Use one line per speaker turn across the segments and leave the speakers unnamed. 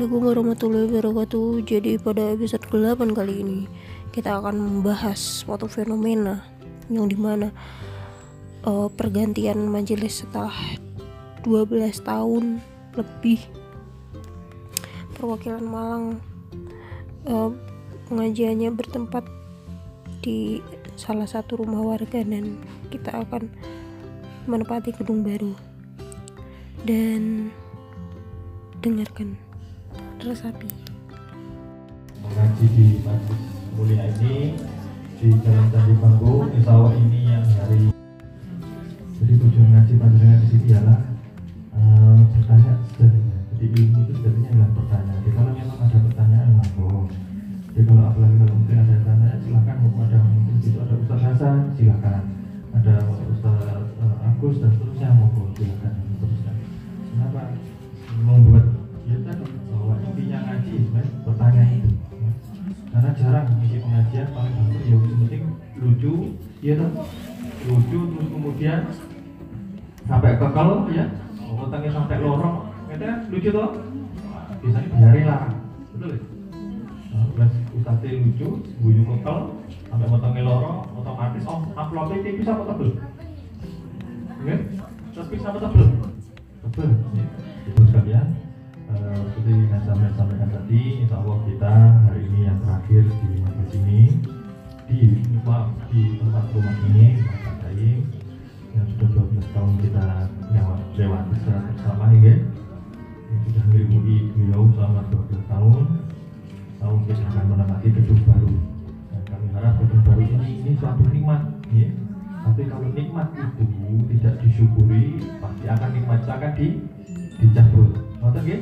Assalamualaikum warahmatullahi wabarakatuh. Jadi pada episode ke-8 kali ini Kita akan membahas suatu fenomena Yang di mana uh, Pergantian majelis setelah 12 tahun lebih Perwakilan Malang uh, Pengajiannya bertempat di salah satu rumah warga Dan kita akan menepati gedung baru. Dan dengarkan resapi
mengaji di majlis mulia ini di Jalan Candi Bangku Insya Allah ini yang hari jadi tujuan ngaji panjenengan di sini ialah uh, bertanya sejatinya jadi ilmu itu sejatinya adalah bertanya jadi kalau memang ada pertanyaan monggo. Jadi kalau apalagi kalau mungkin ada tanya silakan. Ada mungkin itu ada Ustaz Hasan silakan. Ada Ustaz uh, Agus dan ya lucu terus kemudian sampai kekal ya. Otaknya sampai lorong. Katanya lucu toh. Biasanya biarin lah. Betul ya? Nah, plus ustadznya lucu bunyi kekal sampai potongnya lorong otomatis oh uploadnya bisa apa tebel? Oke terus bisa apa tebel? Tebel ya. itu sekalian Eh, seperti yang saya sampaikan tadi, insya Allah kita hari ini yang terakhir di majelis ini di di tempat rumah ini Tempat Daim yang sudah 12 tahun kita lewat lewati secara bersama ya yang sudah meliput beliau selama 12 tahun tahun kita akan menempati gedung baru dan kami harap gedung baru ini ini suatu nikmat ya tapi kalau nikmat itu tidak disyukuri pasti akan nikmat akan di dicabut Ngerti nggih?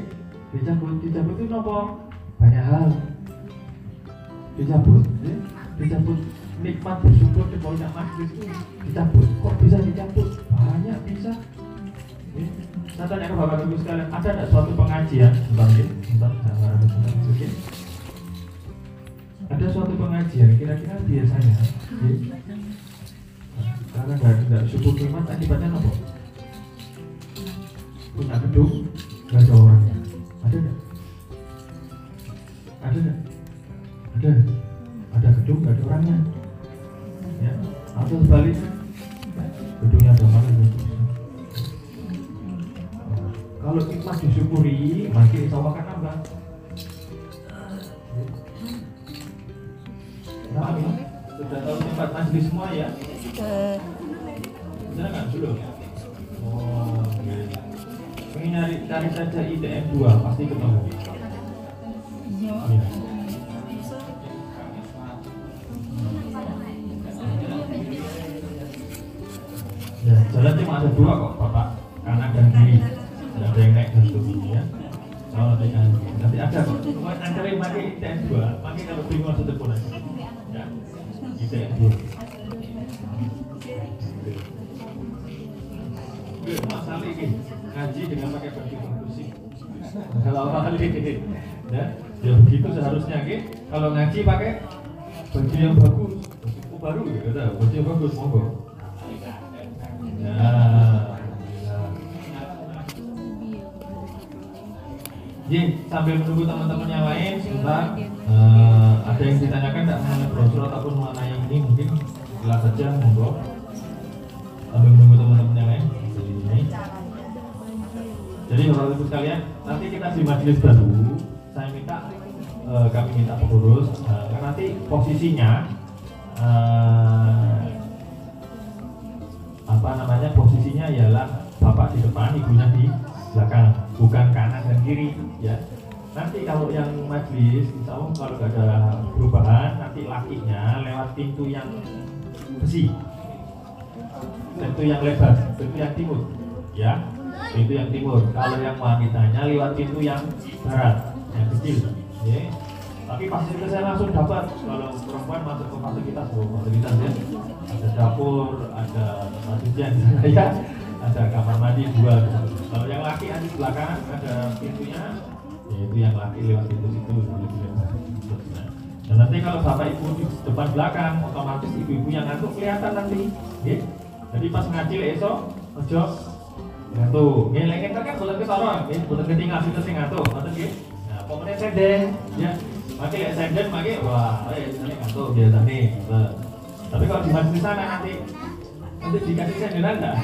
Dicabut, dicabut itu nopo? Banyak hal. Dicabut, ya? Dicabut nikmat bersyukur banyak majlis itu dicabut. Kok bisa dicabut? Banyak bisa. Ya. Saya tanya ke Bapak Ibu sekalian, ada tidak suatu pengajian? Bentar, ya? bentar, jangan ya. Ada suatu pengajian, kira-kira biasanya, ya? karena nggak nggak syukur nikmat akibatnya apa? Punya gedung, nggak ada orangnya ada nggak ada nggak ada ada gedung nggak ada orangnya ya atau sebaliknya gedungnya ada mana kalau nikmat disyukuri makin insya Allah akan nambah ini sudah tahu tempat majlis semua ya? Sudah nggak? Belum? Oh, iya. Pengen nyari cari saja ITM 2 pasti ketemu. Iya. Jalan cuma ada dua kok, Bapak. Kanan dan kiri. Ada yang naik dan turun ya. Oh, nanti. Nanti ada kok. Pokoknya ancarin pakai ITM 2. Pakai kalau bingung satu aja. Ya. ITM 2. masalah ini ngaji dengan pakai baju bagus kalau ini ya ya begitu seharusnya ke kalau ngaji pakai baju yang bagus baru gitu baju yang bagus monggo Jadi sambil menunggu teman-teman yang lain sebentar uh, ada yang ditanyakan tidak mengenai brosur ataupun mengenai ini mungkin jelas saja monggo sambil menunggu teman-teman yang lain ini. Jadi bapak ibu sekalian, nanti kita di majelis baru, saya minta uh, kami minta pengurus, uh, kan nanti posisinya uh, apa namanya posisinya ialah bapak di depan, ibunya di belakang, bukan kanan dan kiri, ya. Nanti kalau yang majelis, insya Allah kalau nggak ada perubahan, nanti lakinya lewat pintu yang besi, pintu yang lebar, pintu yang timur, ya pintu yang timur. Kalau yang wanitanya lewat pintu yang barat, yang kecil, ya. Tapi fasilitas saya langsung dapat. Kalau perempuan masuk ke fasilitas, oh, fasilitas ya. Ada dapur, ada tempat cucian ya, ada kamar mandi dua. Kalau yang laki ada di belakang, ada pintunya, yaitu yang laki lewat pintu situ lebih lebar. Dan nanti kalau bapak ibu di depan belakang, otomatis ibu-ibu yang ngantuk kelihatan nanti. Ya. Jadi pas ngaji esok, ojo ngantuk. Nggih, lek kan kan boten kesorong, nggih, boten ketinggal sinten sing ngantuk, ngoten nggih. Nah, pokoknya senden ya pakai senden pakai. Wah eh ini ngantuk biasa nih. Tapi kalau di masjid sana nanti nanti dikasih senderan enggak?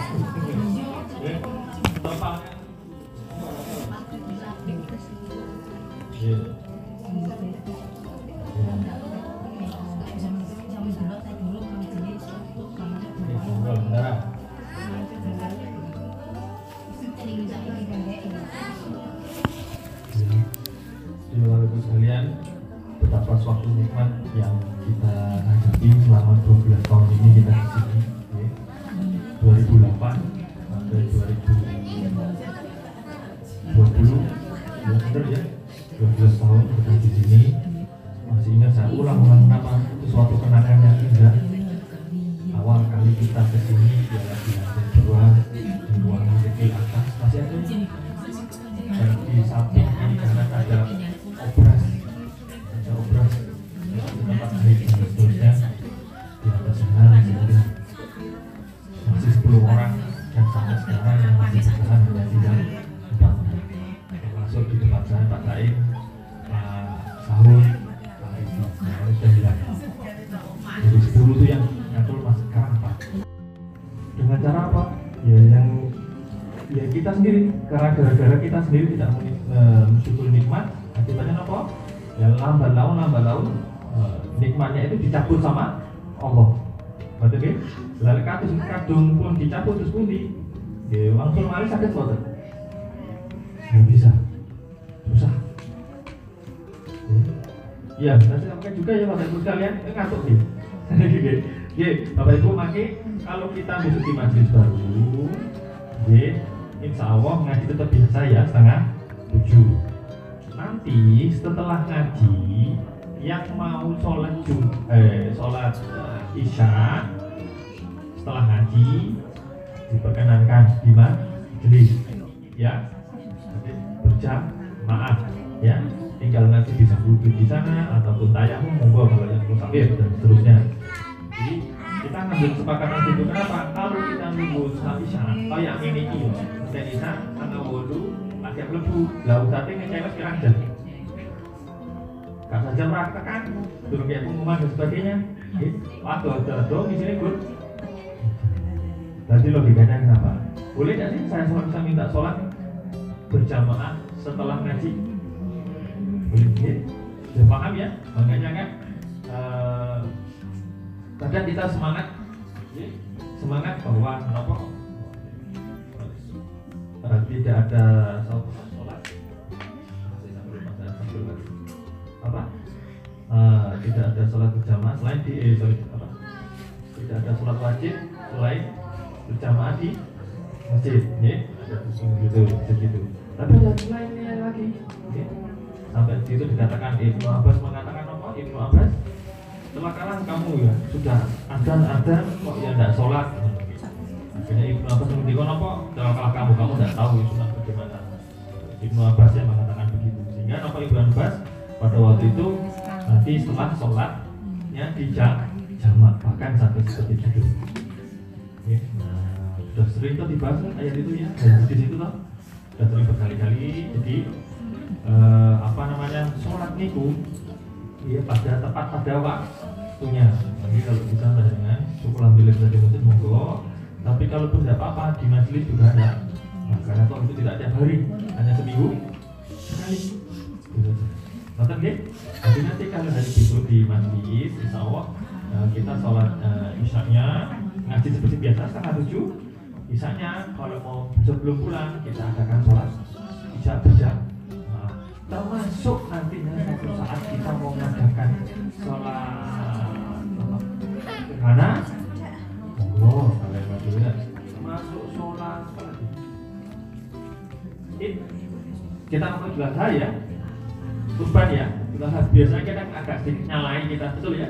Ya topangnya sakit boten. Nggak bisa. Susah. Iya, saya sampaikan juga ya Bapak Ibu sekalian, eh, ngantuk nih. Ya, Bapak Ibu maki kalau kita masuk di majelis baru, ya, insya Allah ngaji tetap biasa ya setengah tujuh. Nanti setelah ngaji yang mau sholat jum, eh, sholat eh, isya setelah ngaji diperkenankan di majelis ya. Jadi berjamaah ya. Tinggal nanti bisa wudhu di sana ataupun tayamum monggo yang musafir dan seterusnya. Jadi kita ngambil kesepakatan situ kenapa? Kalau kita nunggu sholat isya kayak ini iyo dan isya tanggal wudhu lagi lebu. Lalu tadi ngecewek sekarang jam Gak saja merasakan. Turun kayak pengumuman dan sebagainya. Waktu ada di sini gue Berarti logikanya kenapa? Boleh nggak sih saya bisa minta sholat berjamaah setelah ngaji? Boleh ya? Sudah paham ya? Makanya kan kadang kita semangat ya, semangat bahwa kenapa tidak ada sholat apa Eh, tidak ada sholat berjamaah selain di eh, sorry apa tidak ada sholat wajib selain berjamaah di masjid ya ada gitu gitu. Tapi ada lainnya lagi. Ya. sampai di situ dikatakan Ibnu Abbas. Mengatakan apa? Ibnu Abbas? Setelah kalah kamu ya? Sudah. Adzan adzan kok ya tidak sholat? Akhirnya Ibnu Abbas menghentikan apa? Setelah kalah kamu kamu tidak tahu ya sunat bagaimana. Ibnu Abbas yang mengatakan begitu. Sehingga apa Ibnu Abbas? Pada waktu itu nanti setelah sholatnya di jam jamak. Bahkan sampai seperti itu Ya, nah, sudah sering tuh dibahas kan ayat itu ya? Dan di situ tuh sudah sering berkali-kali. Jadi eh, apa namanya sholat niku ya pada tepat pada waktunya. Jadi kalau bisa dengan syukur alhamdulillah bisa masjid monggo. Tapi kalau pun tidak apa-apa di majelis juga ada. Nah, karena toh itu tidak tiap hari hanya seminggu sekali. Gitu saja. Nonton? Jadi nanti kalau hari besok di majelis, insya Allah eh, kita sholat eh, isyaknya ngaji seperti biasa setengah tujuh. Isyaknya kalau mau sebelum pulang kita adakan sholat. Isya berjam. Nah, termasuk nantinya satu saat kita mau mengadakan sholat? Karena Allah, termasuk sholat. Kita mau juga saya kurban ya? Kita biasanya kita agak sedikit nyalain kita betul ya?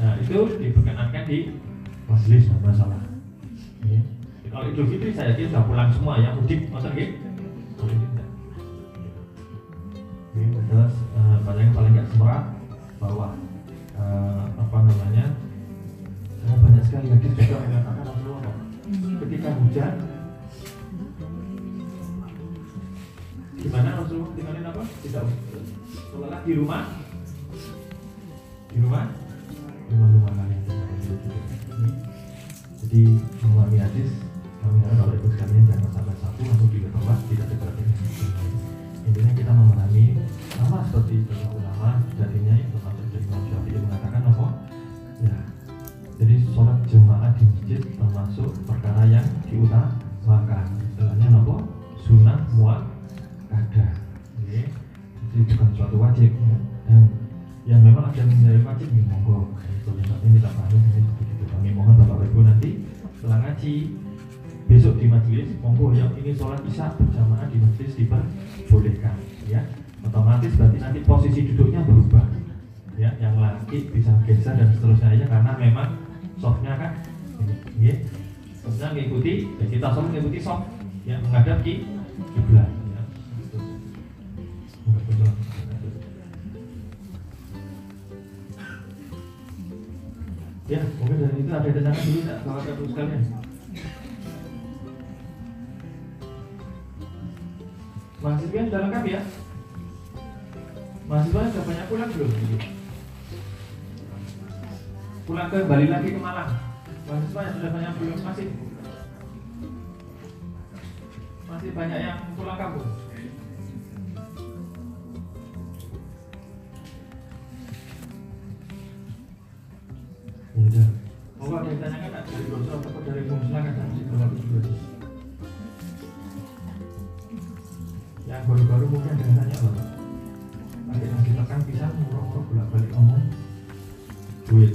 Nah itu diperkenankan di majelis masalah ya. Kalau idul fitri saya yakin sudah pulang semua ya mudik. Masa gitu Oke, terus eh, paling paling nggak semerah bahwa eh, apa namanya? Eh, banyak sekali hadis juga mengatakan Rasulullah ketika hujan gimana Rasulullah? Tinggalin apa? tidak. Sholat di rumah? Di rumah? Rumah-rumah kalian jadi memahami hadis harap kalau ikut sekalian jangan sampai satu langsung di tempat tidak diperhatikan. Intinya kita memahami sama seperti ulama jadinya itu termasuk dari Imam Syafi'i mengatakan apa? Ya jadi sholat jemaah di masjid termasuk perkara yang diutamakan. Istilahnya apa? Sunnah muat ada. Oke. jadi bukan suatu wajib ya. dan yang memang ada yang menjadi wajib ya monggo. Itu ini tak ini begitu. Kami mohon bapak ibu nanti setelah ngaji besok di majelis monggo yang ini sholat isya berjamaah di majelis diperbolehkan ya otomatis berarti nanti posisi duduknya berubah ya yang laki bisa geser dan seterusnya aja karena memang softnya kan ya. softnya mengikuti ya kita sholat mengikuti soft yang menghadap ki kiblat ya. Ya, mungkin dari itu ada tantangan dulu tak bapak ibu sekalian. Mahasiswa sudah lengkap ya? Mahasiswa sudah banyak pulang belum? Pulang ke Bali lagi ke Malang. Mahasiswa sudah banyak belum masih? Masih banyak yang pulang kampung. Ya udah. Mau ada tanyakan nggak dari brosur atau dari umum silakan nanti berlaku yang tanya loh. Lagi lagi tekan pisang murah-murah bolak-balik ngomong duit.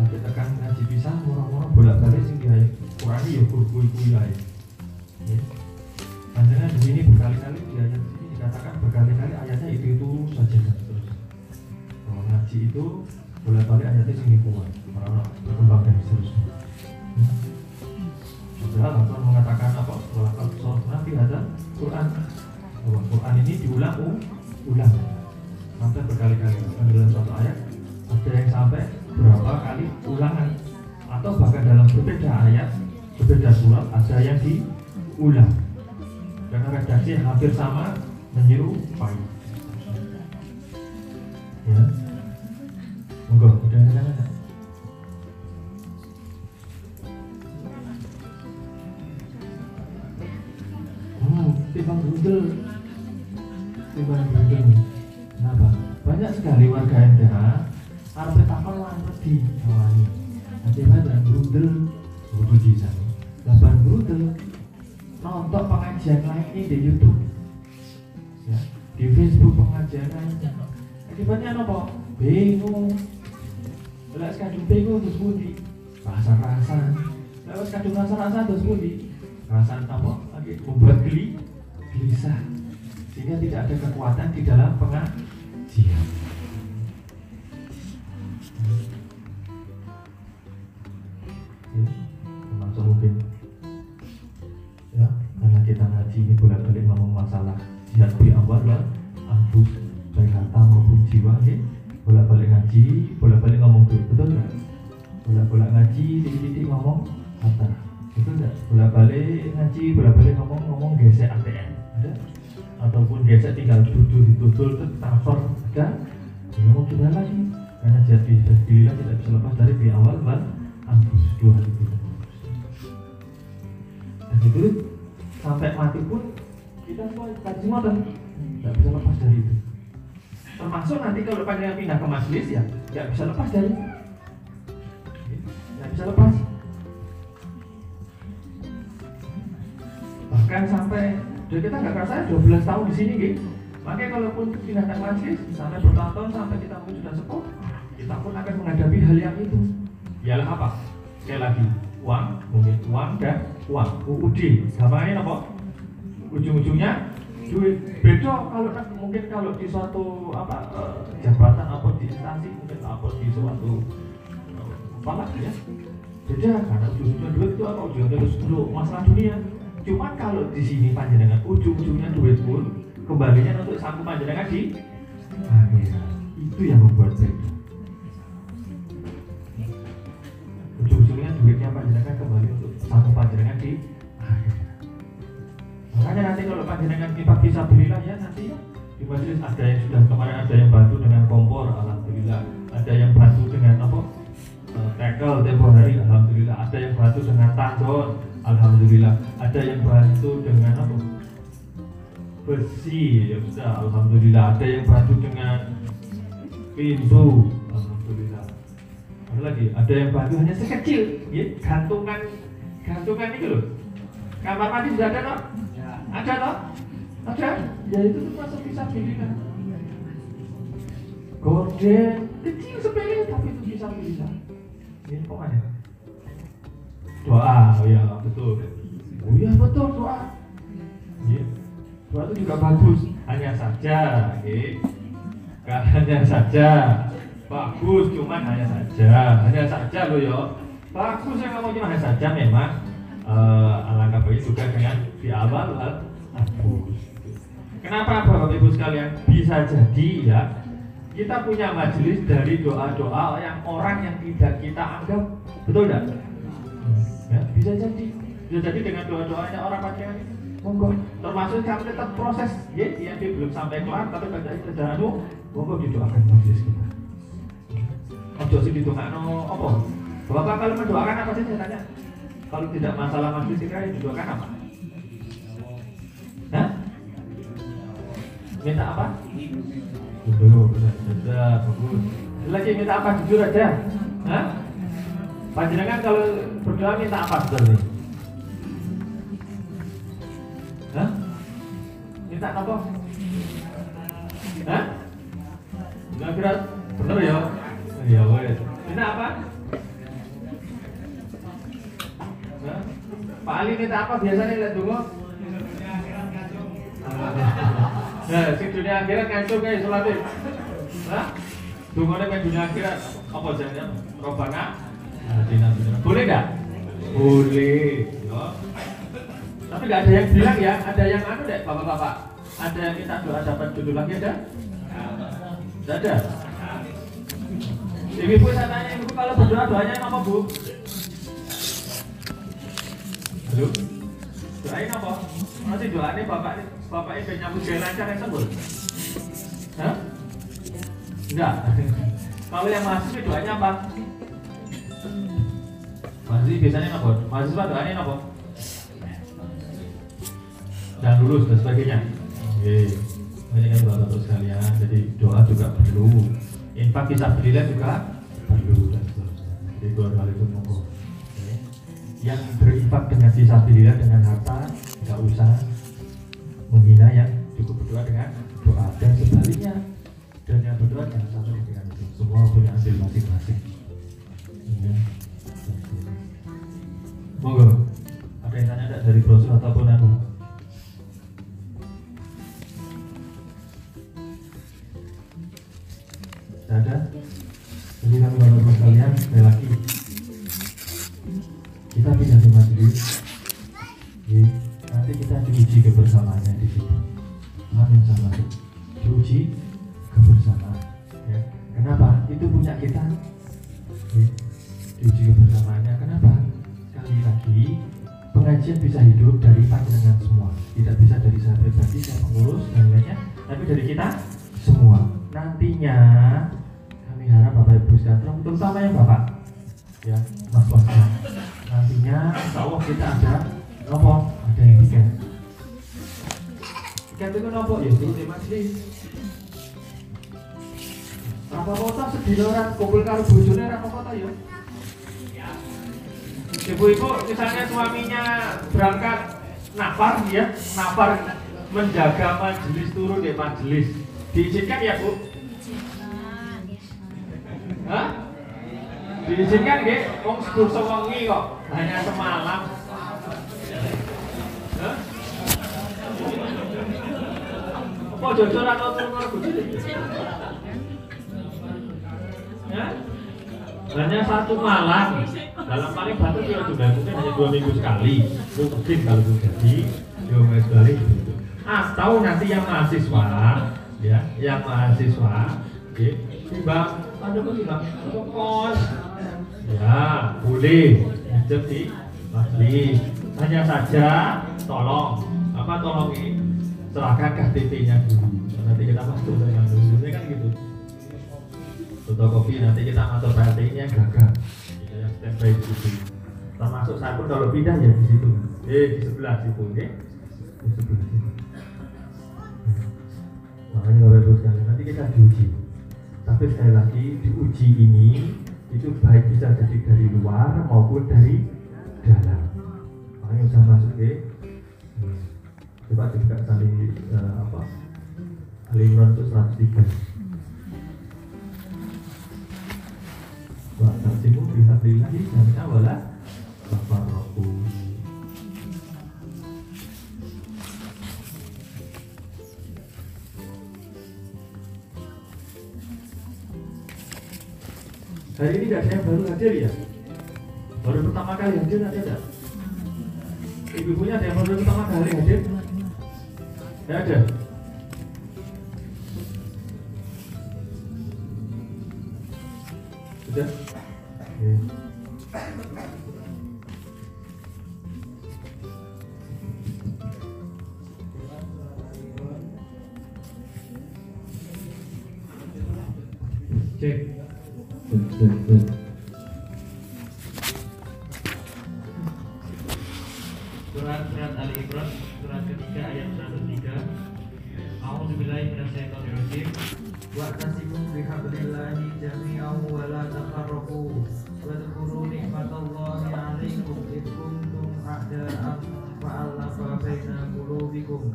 Lagi tekan ngaji pisang murah-murah bolak-balik sing dia kurani ya kui-kui ae. Ya. Panjangan di sini berkali-kali di ayat sini dikatakan berkali-kali ayatnya itu itu saja terus. Kalau ngaji itu bolak-balik ayatnya sini kuat, berkembang dan seterusnya. Quran ini diulang ulang sampai berkali-kali. Dalam satu ayat ada yang sampai berapa kali ulangan atau bahkan dalam berbeda ayat, berbeda surat ada yang diulang. Karena redaksi hampir sama menyerupai. Ada brudel, brudel di sana. Lapan brudel nonton pengajian lain ini di YouTube. Ya, di Facebook pengajian lain. Akibatnya apa? Bingung. Lah kadung bingung terus budi. Rasa-rasa. Lah kadung rasa-rasa terus budi. Rasa apa? Lagi membuat geli, gelisah. Sehingga tidak ada kekuatan di dalam pengajian. Wal anfus baik harta maupun jiwa ya. Bolak-balik ngaji bolak-balik ngomong duit betul nggak? Bolak-balik ngaji titik-titik ngomong harta. Betul nggak? Bolak-balik ngaji bolak-balik ngomong ngomong gesek ATM ada? Ataupun gesek tinggal duduk ditutul ke transfer ada? Ya mau gimana lagi? Karena jihad fi sabilillah tidak bisa lepas dari di awal wal anfus dua hal itu dan itu sampai mati pun kita semua kaji dan nggak bisa lepas dari itu. Termasuk nanti kalau panjenengan pindah ke majelis ya nggak bisa lepas dari itu. nggak bisa lepas. Bahkan sampai dan kita nggak kerasa 12 tahun di sini gitu makanya kalaupun pindah ke majelis sampai bertahun-tahun sampai kita pun sudah sepuh kita pun akan menghadapi hal yang itu. Ialah apa? Sekali lagi uang mungkin uang dan uang. UUD gambarnya apa ujung-ujungnya duit. Beda kalau mungkin kalau di suatu apa eh, jabatan apa di instansi mungkin apa di suatu eh, apa lagi ya? Beda karena ujung-ujungnya duit itu apa? Ujungnya terus dulu masalah dunia. Cuma kalau di sini panjenengan ujung-ujungnya duit pun kembalinya untuk sanggup panjenengan di akhirat. Itu yang membuat beda. Ujung-ujungnya duitnya panjenengan kembali untuk satu panjenengan di akhirat makanya nanti kalau panjenengan kita bisa belilah ya nanti di majelis ada yang sudah kemarin ada yang bantu dengan kompor alhamdulillah. Ada yang bantu dengan apa? Eh, tackle tempo hari alhamdulillah. Ada yang bantu dengan tandon alhamdulillah. Ada yang bantu dengan apa? Besi ya bisa alhamdulillah. Ada yang bantu dengan pintu alhamdulillah. Ada lagi? Ada yang bantu hanya sekecil. Ya gantungan gantungan itu loh. Kamar mandi sudah ada toh ada toh? Ada? Ya itu termasuk bisa pilihan gorden. Kecil sepele tapi itu bisa bisa ini kok ada? Doa oh ya betul. Oh iya betul doa. Iya. doa itu juga bagus. Hanya saja oke hanya saja. Bagus cuman hanya saja. Hanya saja loh ya bagus yang kamu cuma hanya saja memang eh, alangkah baik juga dengan di awal al bagus kenapa bapak ibu sekalian? Bisa jadi ya. Kita punya majelis dari doa-doa yang orang yang tidak kita anggap. Betul tidak? Ya, bisa jadi. Bisa jadi dengan doa-doanya orang pacaran monggo. Termasuk kami tetap proses. Ya dia belum sampai kelar tapi pada kerjaan anu monggo didoakan majelis kita. Ojo sih didoakan apa? Bapak kalau mendoakan apa sih saya tanya kalau tidak masalah majelis kita yang didoakan apa Hah? minta apa benar saja, bagus. Lagi minta apa jujur aja? Hah? Panjenengan kalau berdoa minta apa sebenarnya? Hah? Minta apa? Hah? Enggak kira bener ya? Iya, wes. Minta apa? Hah? Ali minta apa biasanya lihat dulu? Nah, si dunia akhirat ngancur kayak selati. Hah? Dungane kayak dunia akhirat apa jangan Robana? Boleh nggak? Boleh. Tapi nggak ada yang bilang ya, ada yang anu deh, bapak-bapak. Ada yang minta doa dapat jodoh lagi ada? Tidak ada. Ibu saya tanya ibu kalau berdoa doanya apa bu? Halo? Doain apa? Nanti doanya bapak ini nyambut gaya lancar yang sebut. Hah? Enggak. Kalau yang mahasiswa doanya apa? Mahasiswa biasanya apa? Mahasiswa doanya apa? Dan lulus dan sebagainya. Oke. Ini kan bapak sekalian. Jadi doa juga perlu. Infak bisa berilah juga perlu dan seterusnya. Jadi dua hal itu monggo. Yang berinfak dengan fisabilillah dengan harta nggak usah menghina yang cukup berdoa dengan doa. Dan sebaliknya dan yang berdoa jangan sampai dengan itu. Semua punya hasil masing-masing. Ya. monggo. Ada yang tanya enggak dari brosur ataupun anu? Tidak ada? Jadi kami bapak sekalian sekali lagi pengajian bisa hidup dari panjenengan semua. Tidak bisa dari saya pribadi, saya pengurus dan lainnya, tapi dari kita semua. Nantinya kami harap Bapak Ibu sekalian, terutama yang Bapak, ya Mas Mas. Nantinya Insya Allah kita ada nopo ada yang tiket tiket itu nopo? Ya itu di majelis apa kota sedih orang kumpul karo bojone apa kota ya ibu-ibu misalnya suaminya berangkat nafar ya nafar menjaga majelis turun di majelis diizinkan ya bu Hah? diizinkan nggih wong sedursa wengi kok hanya semalam Hah? Jujur atau turun? Ya? Hanya satu malam dalam paling batu ya sudah mungkin hanya dua minggu sekali. Mungkin kalau terjadi dua minggu sekali atau nanti yang mahasiswa ya yang mahasiswa ya, tiba ada apa bilang kos. Ya boleh. Nginjem di majelis hanya saja tolong. Apa tolong ini? Serahkan KTP-nya dulu. Nanti kita masuk dengan dulu kan gitu. Fotokopi nanti kita masuk PLT-nya gagal standby di situ termasuk saya pun kalau pindah ya di situ. Eh di sebelah situ oke? Di sebelah situ. Makanya Bapak Ibu sekalian nanti kita diuji. Tapi sekali lagi diuji ini itu baik bisa jadi dari luar maupun dari dalam. Makanya usah masuk ke coba juga kali uh, apa? Al-Imran itu 103 Wa tasimu bihablillahi jami'a wala tafarraqu Hari ini tidak yang baru hadir ya? Baru pertama kali hadir ada tidak? Ibu-ibunya ada yang baru pertama kali hadir? Tidak ada? Sudah? Cek. Cek, cek.
Surat Surat Ali Imran Surat ketiga ayat 103 A'udzubillahi minasyaitonirrajim Wa'tasimu bihablillahi jami'an wa la tafarraqu Wadhkuru nikmatallahi 'alaikum id kuntum a'da'an fa'alafa baina qulubikum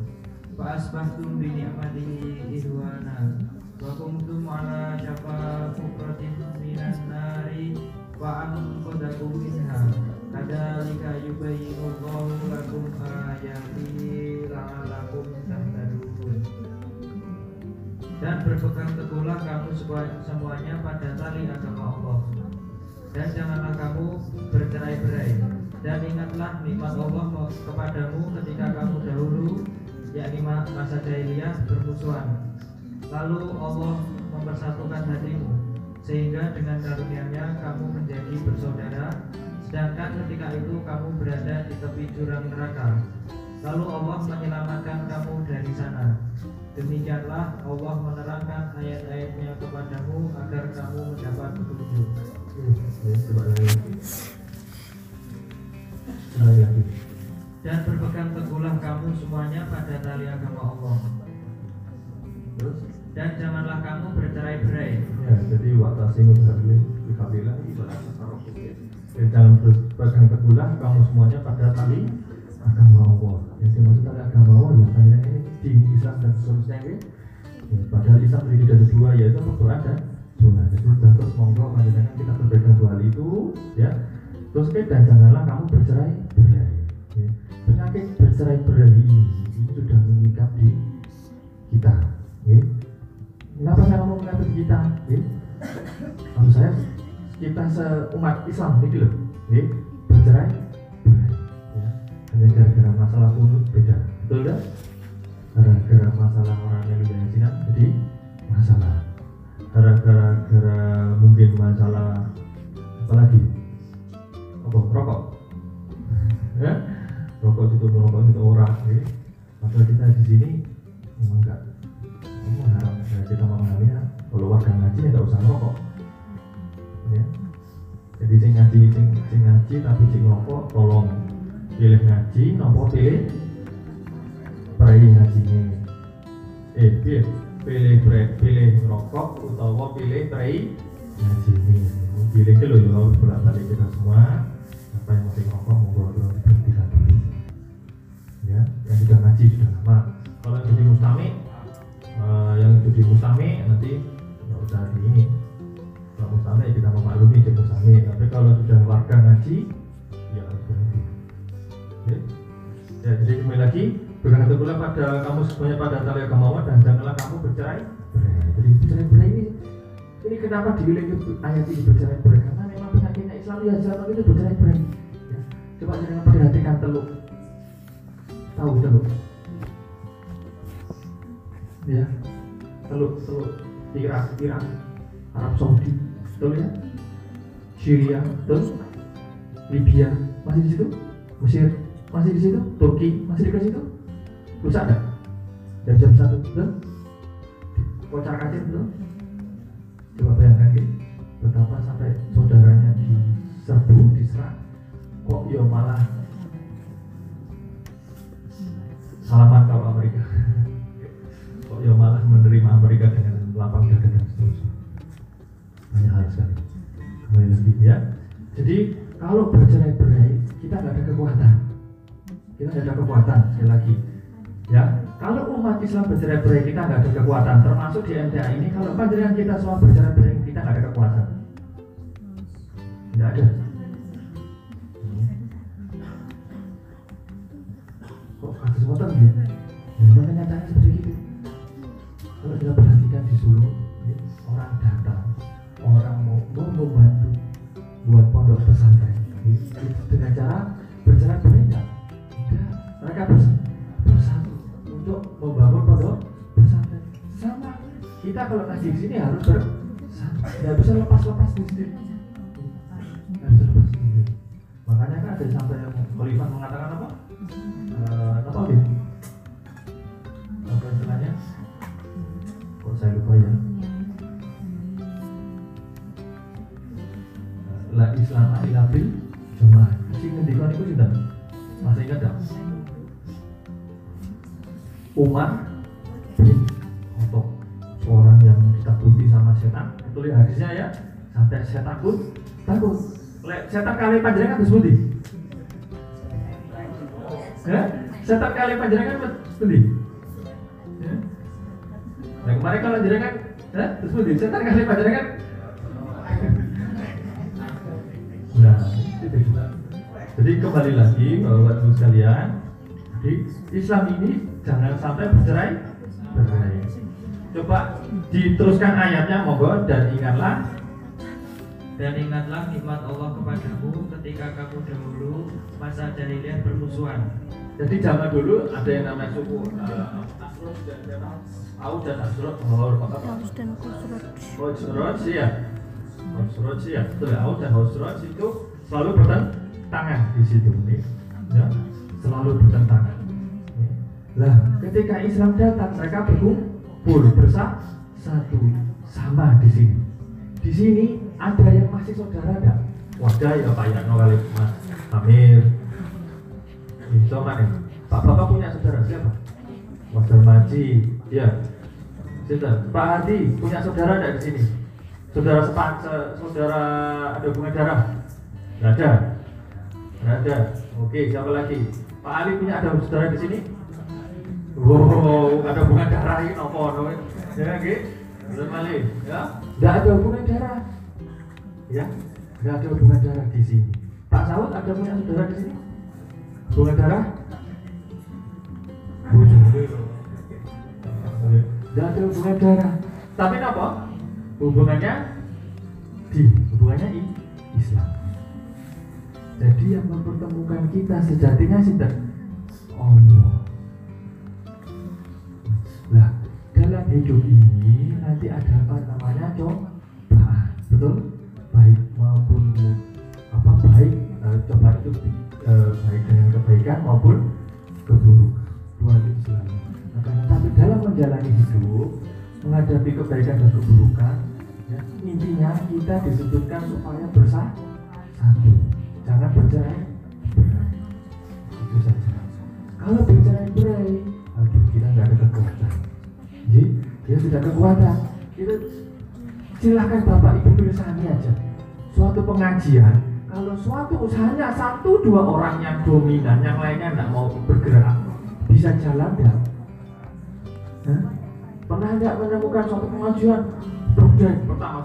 Fa'asbahtum bi ni'matihi ihwana Wa kuntum ala syafa fukratin minan nari Fa'anqadakum minha Kadzalika yubayyinullahu lakum ayatihi la'allakum tahtadun Dan berpegang teguhlah kamu semua- semuanya pada tali agama Allah Dan janganlah kamu bercerai-berai. Dan ingatlah nikmat Allah kepadamu ketika kamu dahulu yakni ma- masa jahiliyah bermusuhan. Lalu Allah mempersatukan hatimu Sehingga dengan karunia-Nya kamu menjadi bersaudara Sedangkan ketika itu kamu berada di tepi jurang neraka. Lalu Allah menyelamatkan kamu dari sana. Demikianlah Allah menerangkan ayat-ayatnya kepadamu Agar kamu mendapat petunjuk Dan berpegang teguhlah kamu semuanya pada tali agama Allah? Dan janganlah kamu bercerai-berai
Ya, jadi watasimu bihablillahi ibarat tafarraqu. Dan dalam berpegang teguhlah kamu semuanya pada tali agama Allah. Yang dimaksud tali agama Allah ya tadi ini din Islam dan seterusnya ini. Ya, padahal Islam terdiri dari dua yaitu Al-Quran dan Sunnah. Jadi terus monggo panjenengan kita berpegang dua itu ya. Terus eh, dan janganlah kamu bercerai berai. Ya. Penyakit bercerai berai ini, ini sudah mengikat di kita. Ya. Kenapa saya ngomong mengatur kita? Ya? Maksud saya kita seumat Islam ini loh, ya? bercerai, berai. Ya. Hanya gara-gara masalah punut beda, betul kan? Gara-gara masalah orang yang zina, jadi masalah. Gara-gara gara mungkin masalah apa lagi? Apa? Rokok? ya? Rokok itu merokok itu orang, ya? Padahal kita di sini memang enggak kamu harap ya, kita memahaminya kalau warga ngaji ya nggak usah ngerokok ya jadi sing ngaji sing, sing ngaji tapi sing ngerokok tolong pilih ngaji nopo pilih prai ngaji eh pilih pilih prai pilih ngerokok utawa pilih prai ngaji. Pilih ke ya harus bolak balik kita semua. Apa yang masih ngerokok monggo lo diberhentikan dulu ya yang sudah ngaji sudah lama. Kalau yang jadi mustami eh, yang itu di mustami nanti nggak usah di ini. Kalau mustami kita memaklumi di mustami. Tapi kalau sudah warga ngaji ya harus berhenti. Ya jadi kembali lagi berkata pula pada kamu semuanya pada tali Allah dan janganlah kamu bercerai. Jadi bercerai berai ini ini kenapa diulang ayat ini bercerai berai karena memang penyakitnya Islam ya Islam itu bercerai berai ya. coba jangan perhatikan teluk. Tahu teluk ya teluk teluk. Irak Irak Arab Saudi. Betul ya? Syria betul? Libya masih di situ? Mesir masih di situ? Turki masih di situ rusak ada jam jam satu betul? Kocar kacir betul? Coba bayangkan gitu betapa sampai saudaranya diserbu diserang kok yo malah salaman kalau Amerika. Kok yo malah menerima Amerika dengan lapang dada dan seterusnya. Banyak hal sekali. Kembali lagi ya. Jadi umat Islam bercerai-berai kita nggak ada kekuatan. Termasuk di MTA ini kalau panjenengan kita semua bercerai-berai kita nggak ada kekuatan. Tidak ada. Kok kasus motor ya kalau ngaji di sini harus bersatu nggak bisa lepas-lepas di sini. Nggak bisa lepas sendiri makanya kan ada sampai Khalifah mengatakan apa? Eh, apa gitu apa istilahnya? Kok saya lupa ya. La Islam ila bil jamaah sing ngendika niku sinten masih ingat gak Umar setan. Tulis hadisnya ya. Sampai saya takut takut. Lek setan kali panjenengan terus budi ya setan kali panjenengan budi ya nah kemarin kalau jenengan ya terus budi setan kali panjenengan? Nah. Jadi kembali lagi ibu sekalian, Islam ini jangan sampai bercerai berai. Coba diteruskan ayatnya monggo dan ingatlah
Dan ingatlah nikmat Allah kepadamu ketika kamu dahulu masa jahiliyah bermusuhan.
Jadi zaman dulu ada yang namanya suku uh, Asrod dan siapa? Aus dan Asrod, Hor, apa?
Harus dan kusrut
Hosrod sih ya. Sih ya. Betul ya. Aus dan Hosrod itu selalu bertentangan di situ nih. Ya, selalu bertentangan. Lah, ketika Islam datang mereka berkumpul bersatu satu sama di sini. Di sini ada yang masih saudara enggak? Wadah ya Pak Yano kali Mas Amir. Itu mana? Pak Bapak punya saudara siapa? Wadah Maji, ya. Siapa? Pak Hadi punya saudara enggak di sini? Saudara sepak, se- saudara ada hubungan darah? Nggak ada. Nggak ada. Oke, siapa lagi? Pak Ali punya ada saudara di sini? Wow, ada hubungan darah ini nopo nopo. Belum Ali, ya. Ada hubungan darah. Ya, nggak ada hubungan darah di sini. Pak Saud ada punya saudara di sini? Hubungan darah? Nggak ada hubungan darah. Tapi apa? Hubungannya di hubungannya i Islam. Jadi yang mempertemukan kita sejatinya sinten Allah. Hidup ini nanti ada apa namanya cobaan, betul? Baik maupun apa baik eh, cobaan itu eh, baik dengan kebaikan maupun keburukan. Itu selalu. Makanya, tapi dalam menjalani hidup, menghadapi kebaikan dan keburukan, ya, intinya kita dituntutkan supaya bersatu, jangan bercerai. Kekuatan. Kita silakan bapak ibu pilih sani aja. Suatu pengajian, kalau suatu usahanya satu dua orang yang dominan, yang lainnya nggak mau bergerak, bisa jalan? Hah? Pernah nggak menemukan suatu pengajian? Dokter pertama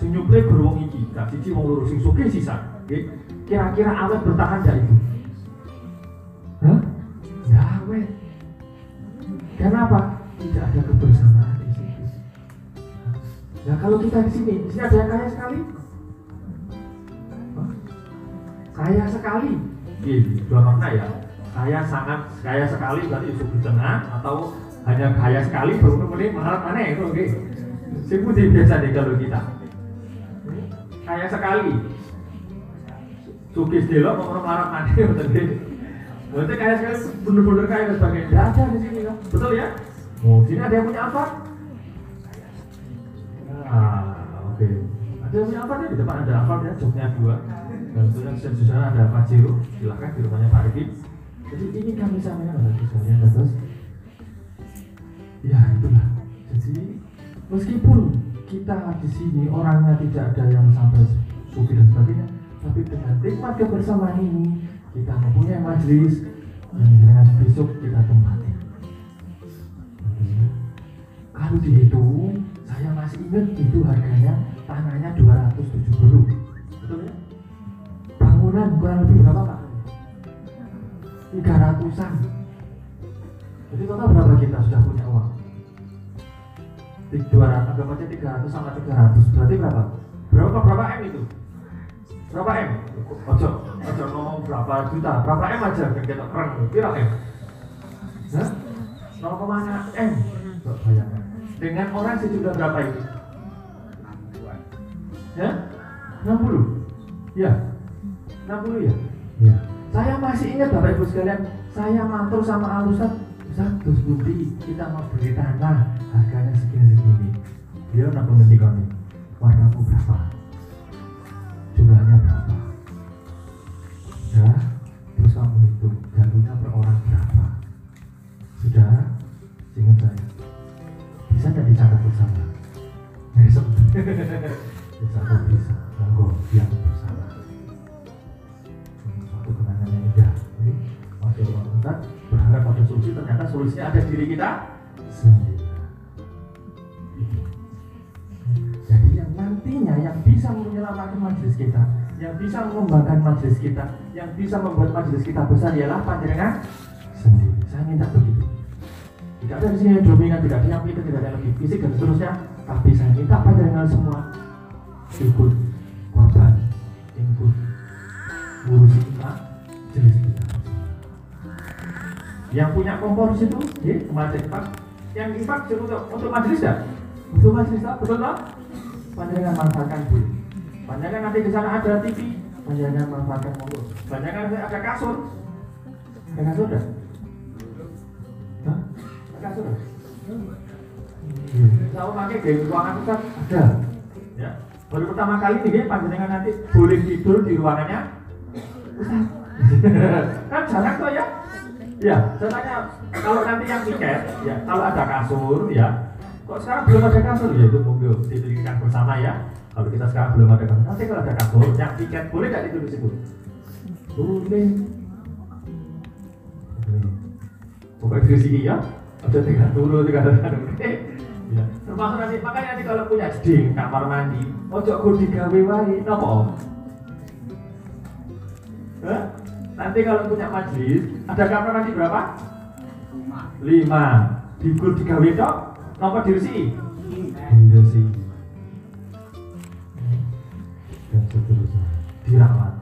sing nyuplai beruang iki, gak wong loro sing sugih sisa. Kira-kira awet bertahan nggak itu? Hah? Kenapa? Tidak ada kebersamaan. Nah kalau kita di sini, di sini ada yang kaya sekali. Kaya sekali. Gini, dua makna ya. Kaya sangat kaya sekali berarti itu di tengah atau hanya kaya sekali baru kemudian mengharap mana itu oke. Seperti biasa nih kalau kita. Kaya sekali. Sugis delok mau mengharap mana betul Berarti kaya sekali bener-bener kaya. Tidak ada di sini kan. betul ya? Sini ada yang punya Alphard? Ah, oke. Ada yang punya Alphard ya? Di depan ada Alphard ya, joknya dua. Dan di sana ada Pajero, silahkan di rumahnya Pak Riki. Jadi ini kami sampaikan pada sekalian terus. Ya itulah. Jadi meskipun kita di sini orangnya tidak ada yang sampai sufi dan sebagainya, tapi dengan nikmat kebersamaan ini kita mempunyai majelis yang dengan besok kita tempati. Kalau dihitung, saya masih ingat itu harganya tanahnya 270. Betul ya? Bangunan kurang lebih berapa Pak? 300-an. Jadi total berapa kita sudah punya uang? 200, anggap aja 300 sama 300 berarti berapa? Berapa berapa M itu? Berapa M? Ojo, ojo ngomong berapa juta, berapa M aja biar kita keren, kira M? Hah? 0,6 M. Bayangkan. Dengan orang sejumlah berapa itu? Ya? 60? Ya? 60 ya? Ya. Saya masih ingat Bapak Ibu sekalian, saya matur sama Al Ustaz, Budi, kita mau beli tanah, harganya segini-segini. Dia nak nanti kami, wargamu berapa? Jumlahnya berapa? Ya, terus kamu hitung, jatuhnya per orang berapa? Sudah, ingat saya. Dicatat bersama? Besok. bisa kok bisa, monggo yang bersama. Hmm, Suatu kenangan yang indah. Jadi, Allah, Ustaz, berharap pada solusi, ternyata solusinya ada di diri kita sendiri. Jadi yang nantinya yang bisa menyelamatkan majelis kita, yang bisa mengembangkan majelis kita, yang bisa membuat majelis kita besar ialah panjenengan sendiri. Saya minta begitu. Tidak ada di sini domingan, tidak ada yang tidak ada yang lebih fisik dan seterusnya. Tapi saya minta panjenengan semua ikut korban, ikut ngurusi kita, jenis kita. Yang punya kompor di situ, ya, kemarin Pak. Yang infak untuk untuk majelis ya? Untuk majelis tak? Betul tak? Panjangan manfaatkan bu. Panjangan nanti di sana ada TV. Panjangan manfaatkan monggo. Panjangan ada kasur. Ada kasur dah? Saya pakai di ruangan Ustaz ada. Ya. Baru pertama kali nih panjenengan nanti boleh tidur di ruangannya kan jarang kok ya. Ya, saya tanya kalau nanti yang tiket, ya kalau ada kasur, ya kok sekarang belum ada kasur ya itu monggo dipikirkan bersama ya. Kalau kita sekarang belum ada kasur, nanti kalau ada kasur, yang tiket boleh nggak tidur di situ? Boleh. Pokoknya di sini ya, ada tiga turun, tiga turun. Ya. Termasuk nanti makanya nanti kalau punya jeding kamar mandi, ojo gur digawe wae, napa? Hah? Nanti kalau punya majelis, ada kamar mandi berapa? Lima. Digur digawe tok, napa diresi? Diresi. Dan seterusnya. Dirawat.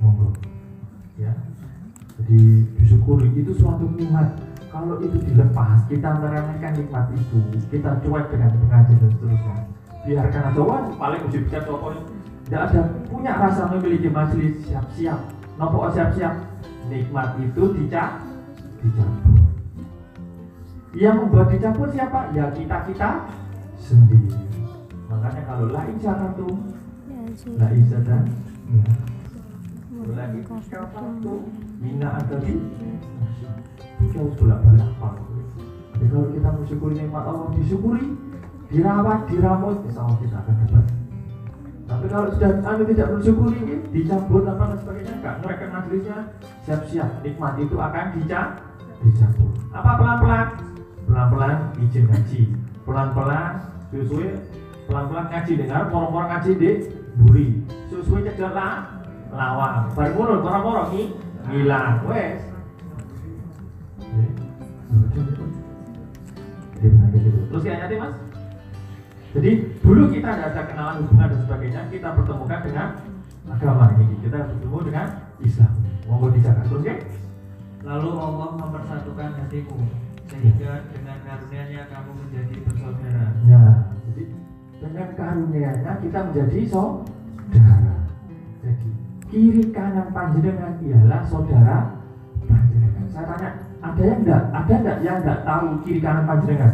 Monggo. Ya. Jadi disyukuri itu suatu nikmat. Kalau itu dilepas, kita meremehkan nikmat itu, kita cuek dengan pengajian dan seterusnya. Biarkan aja, wah paling mesti bisa copot. Tidak ada punya rasa memiliki majelis siap-siap Nopo siap-siap nikmat itu dicap dicampur. Yang membuat dicampur siapa? Ya kita kita sendiri. Makanya kalau lain siapa tuh? La dan lagi tuh Mina atau di harus bolak balik apa? Jadi kalau kita mensyukuri nikmat Allah disyukuri, dirawat, dirawat, insya Allah kita akan dapat tapi kalau sudah anda tidak bersyukuri, dicabut apa dan sebagainya, enggak mereka majelisnya siap-siap nikmat itu akan dicabut. Dicabut. Apa pelan-pelan? Pelan-pelan izin ngaji. Pelan-pelan suwe pelan-pelan ngaji dengar moro-moro ngaji di buri. Suwe cedek lah lawang. Baru moro moro-moro ki ngilang wes. Terus kayak mas? Jadi dulu kita tidak ada kenalan hubungan dan sebagainya, kita pertemukan dengan agama ini. Kita bertemu dengan Islam. Monggo dijaga terus ya.
Lalu Allah mempersatukan hatimu sehingga dengan karunia-Nya kamu menjadi bersaudara.
Ya, jadi dengan karunia-Nya kita menjadi saudara. Jadi kiri kanan panjenengan ialah saudara panjenengan. Saya tanya, ada yang enggak ada enggak yang enggak tahu kiri kanan panjenengan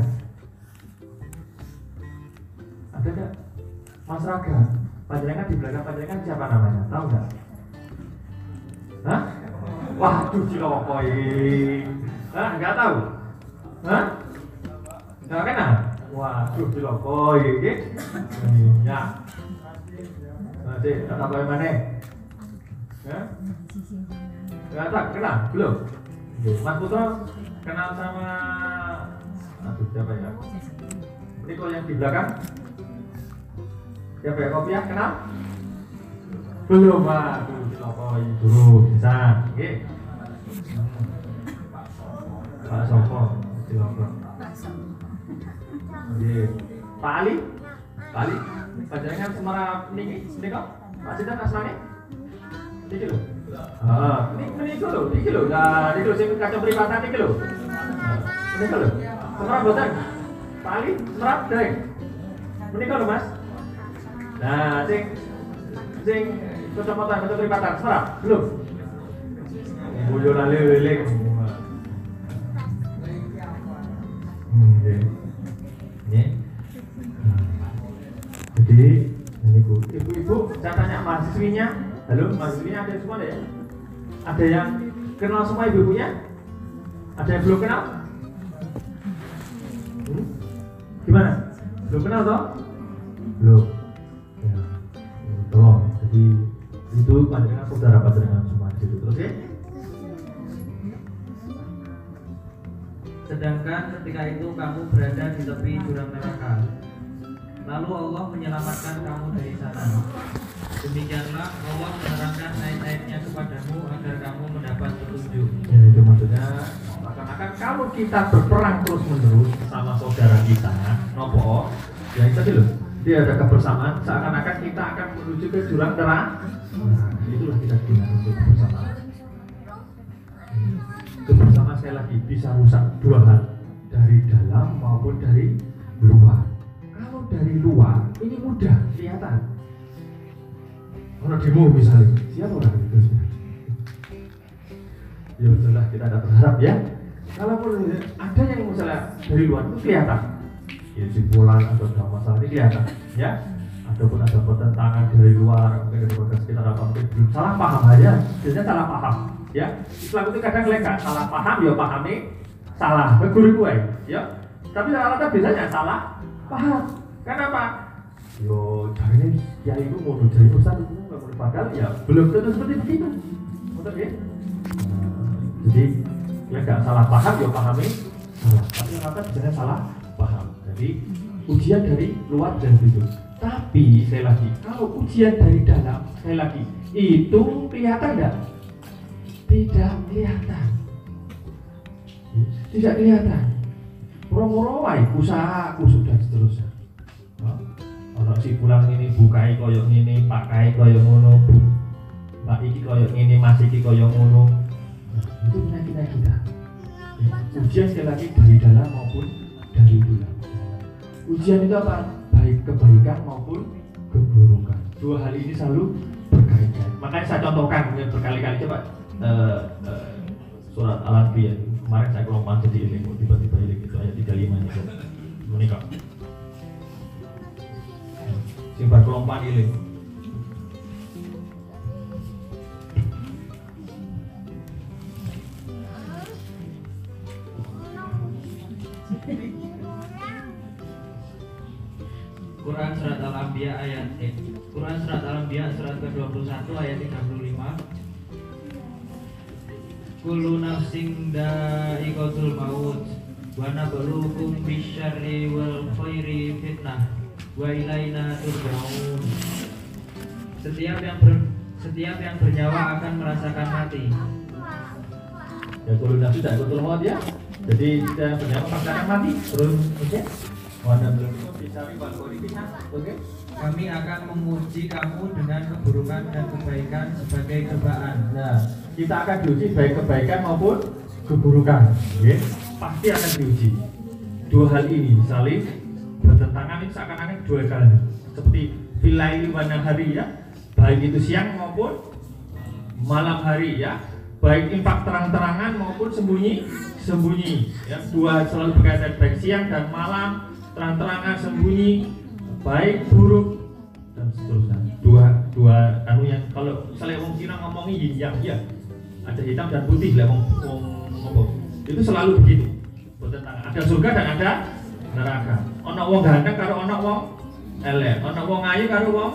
ada enggak Mas Raga panjenengan di belakang panjenengan siapa namanya tahu enggak Hah? Waduh cilokoi Hah? Enggak tahu? Hah? Enggak kenal? Waduh cilokoi iki ya Nanti, tahu yang mana? Hah? Enggak tak kenal? Belum? Oke, Mas Putra kenal sama Aduh siapa ya? Ini kalau yang di belakang? Siapa ya? Kopiah kenal? Belum Pak, Cilokoi dulu bisa. Oke. Pak Soko Cilokoi Oke. Pak Ali? Pak Ali? Panjenengan Semarang niki Niki Pak Sinten asmane? Niki lho Ah, ini itu loh, ini loh, nah ini loh, sing kaca peribatan ini loh. Ini loh, semerap boten, Pak Ali, semerap deh. Ini loh mas. Nah, sing sing kacamata kaca peribatan, semerap, belum. Boyo lali lele. Hmm, oke. Ini. Jadi, ini bu, ibu-ibu, saya tanya mahasiswinya, Halo, mahasiswinya ada semua ya? Ada yang kenal semua ibu-ibunya? Ada yang belum kenal? Hmm? Gimana? Belum kenal toh? Belum. Ya. Tolong. Jadi itu panjangan saudara panjangan semua di situ. Oke?
Sedangkan ketika itu kamu berada di tepi jurang neraka. Lalu Allah menyelamatkan kamu dari sana. Demikianlah Allah menerangkan ayat-ayatnya kepadamu agar kamu mendapat petunjuk.
Ya itu maksudnya akan-akan kalau kita berperang terus menerus sama saudara kita, nopo, ya itu loh, dia ada kebersamaan, seakan-akan kita akan menuju ke jurang neraka. Nah, itulah kita bilang untuk kebersamaan. Hmm. Kebersamaan sekali lagi bisa rusak dua hal dari dalam maupun dari luar. Dari luar ini mudah kelihatan. Kalau demo misalnya, siapa orang itu? ya udahlah kita ada berharap ya. Kalaupun ada yang misalnya dari luar itu kelihatan. Ya simpulan atau ada masalah ini kelihatan ya. Ataupun ada pertentangan dari luar mungkin ada sekitar apa mungkin belum. Salah paham aja biasanya salah paham ya. Islam itu kadang leka salah paham ya pahami salah. Guru gue ya. Tapi rata-rata biasanya salah paham kenapa yo ini ya itu mau jadi ustaz itu nggak mau padahal ya belum tentu seperti begitu. Betul ya? Jadi ya nggak salah paham ya pahami. Salah tapi rata biasanya salah paham. Jadi ujian dari luar dan itu tapi sekali lagi kalau ujian dari dalam sekali lagi itu kelihatan enggak tidak kelihatan. Tidak kelihatan. Romorowai usaha kusuk dan seterusnya si pulang ini bukai koyok ini pakai koyok ngono bu. Mbak iki koyok ini masih iki koyok ngono. Itu penyakit kita ya, ujian sekali lagi dari dalam maupun dari luar. Ujian itu apa? Baik kebaikan maupun keburukan. Dua hal ini selalu berkaitan. Makanya saya contohkan mungkin berkali-kali. Coba uh, uh, surat al-anbiya. Kemarin saya kelompokan jadi ini tiba-tiba ini gitu ayat 35 nya menikah simpan kelompokan ini
Quran surat Al-Anbiya ayat eh, Quran surat Al-Anbiya surat ke-21 ayat 35 Kullu nafsin da'iqatul maut wa nabluukum bisyarri wal khairi fitnah wa ilaina turja'un Setiap yang ber, setiap yang bernyawa akan merasakan mati.
ya kalau nafsu tidak betul maut ya jadi kita bernyawa merasakan mati terus oke okay? Wanda belum bisa oke
Kami akan memuji kamu dengan keburukan dan kebaikan sebagai cobaan.
Nah, kita akan diuji baik kebaikan maupun keburukan. Oke, pasti akan diuji. Dua hal ini saling bertentangan ini seakan-akan dua kali. Seperti filaili wana hari ya, baik itu siang maupun malam hari ya. baik infak terang-terangan maupun sembunyi sembunyi ya. Dua selalu berkaitan baik siang dan malam terang-terangan sembunyi baik buruk dan seterusnya. Dua dua anu yang kalau misalnya orang Cina ngomongi yin yang ya. Ada hitam dan putih lah ngomong. Itu selalu begitu. Tentang ada surga dan ada neraka. Ono wong ganteng karo ono wong elek. Ono wong ayu karo wong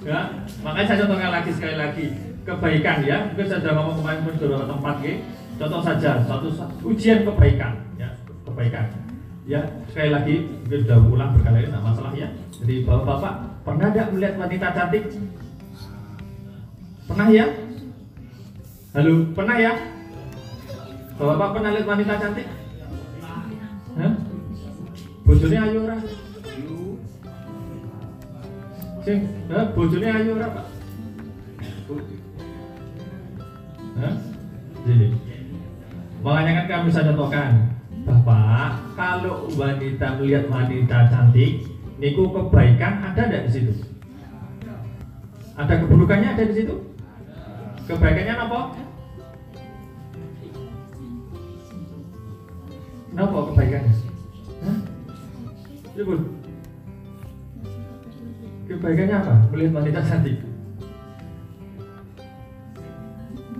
ya makanya saya contohkan lagi sekali lagi. Kebaikan ya mungkin saya sudah ngomong kemarin pun beberapa tempat ya contoh saja suatu ujian kebaikan ya kebaikan. Ya sekali lagi mungkin sudah ulang berkali-kali tidak masalah ya. Jadi bapak-bapak pernah tidak melihat wanita cantik? Pernah ya? Halo pernah ya bapak-bapak pernah lihat wanita cantik Hah? bojone ayu ora sing Hah? bojone ayu ora pak Hah? Jadi, makanya kan kami saya contohkan Bapak, kalau wanita melihat wanita cantik, niku kebaikan ada tidak di situ? Ada keburukannya ada di situ? Kebaikannya apa? Kenapa kebaikannya? Hah? Ibu, kebaikannya apa? Melihat wanita cantik?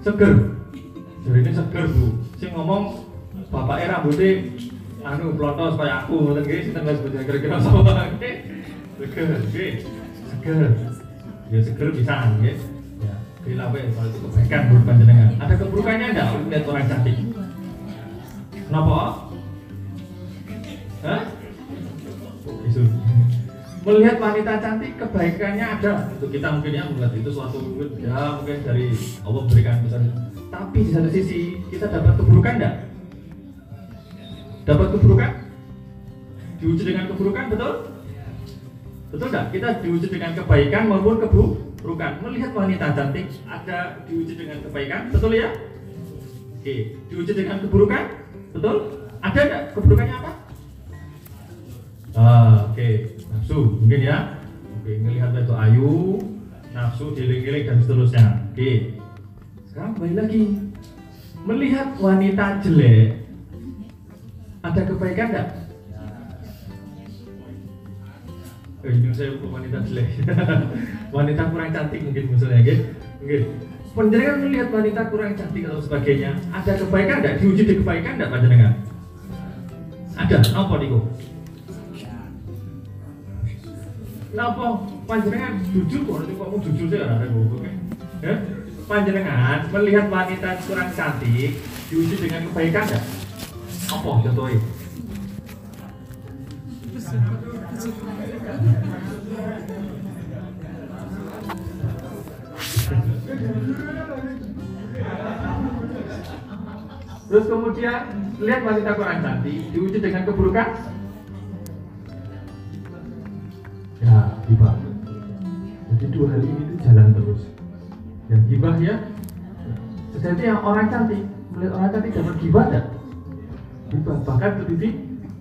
Seger. Jadi ini seger bu. Sing ngomong bapak era rambutnya anu plotos kayak aku ngoten nggih sinten wis boten kira-kira sapa seger seger ya seger bisa nggih ya dilawe kalau itu kebaikan menurut panjenengan ada keburukannya enggak lihat orang cantik kenapa Hah? Gitu? melihat wanita cantik kebaikannya ada. Untuk kita mungkin ya melihat itu suatu ya mungkin dari Allah berikan besar tapi di satu sisi kita dapat keburukan enggak dapat keburukan? Diuji dengan keburukan betul? Betul enggak kita diuji dengan kebaikan maupun keburukan. Melihat wanita cantik ada diuji dengan kebaikan betul ya? Oke diuji dengan keburukan betul? Ada enggak keburukannya apa ah, oke. Nafsu mungkin ya? Oke melihat itu ayu nafsu giling-giling dan seterusnya. Oke. Sekarang kembali lagi. Melihat wanita jelek ada kebaikan enggak? Eh, ini saya untuk wanita jelek. Wanita kurang cantik mungkin misalnya gitu mungkin penjenengan melihat wanita kurang cantik atau sebagainya ada kebaikan enggak? diuji di kebaikan enggak panjenengan? ada, apa nih Napa panjenengan jujur kok nanti kamu jujur sih ada gue ya panjenengan melihat wanita kurang cantik diuji dengan kebaikan enggak? apa contohnya Terus kemudian lihat wanita kurang cantik diuji dengan keburukan. Ya, hibah. Jadi dua hal ini itu jalan terus. Ya, hibah ya. Jadi yang orang cantik melihat orang cantik dapat hibah enggak? Hibah bahkan terdidik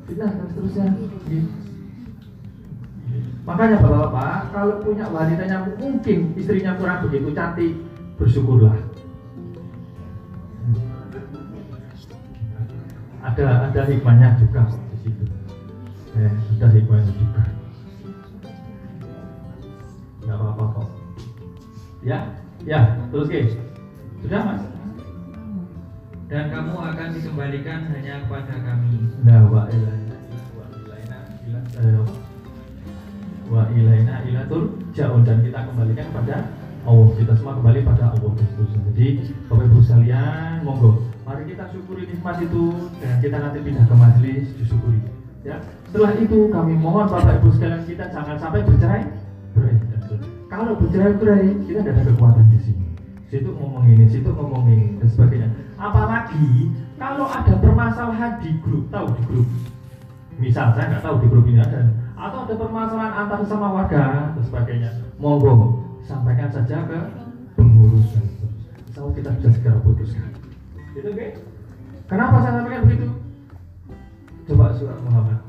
fitnah dan seterusnya. Gitu. Makanya bapak-bapak kalau punya wanitanya mungkin istrinya kurang begitu cantik bersyukurlah. Ada ada hikmahnya juga di situ. Eh, ada hikmahnya juga. Gak apa-apa kok. Ya, ya, terus guys. Sudah mas?
Dan kamu akan dikembalikan hanya kepada kami.
Nah, wa ilaina wa ilaina ila eh, wa ilaina ila turja'un dan kita kembalikan kepada Allah. Kita semua kembali pada Allah. Jadi, Bapak Ibu sekalian, monggo mari kita syukuri nikmat itu dan kita nanti pindah ke majelis disyukuri. Ya. Setelah itu kami mohon Bapak Ibu sekalian kita jangan sampai bercerai berai. Kalau bercerai berai kita tidak ada kekuatan di sini. Situ ngomong ini, situ ngomong ini dan sebagainya. Apalagi kalau ada permasalahan di grup, tahu di grup. Misal saya nggak tahu di grup ini ada atau ada permasalahan antar sama warga dan sebagainya. Monggo sampaikan saja ke pengurus Allah kita bisa segera putuskan. Gitu oke? Kenapa saya sampaikan begitu? Coba surat Muhammad.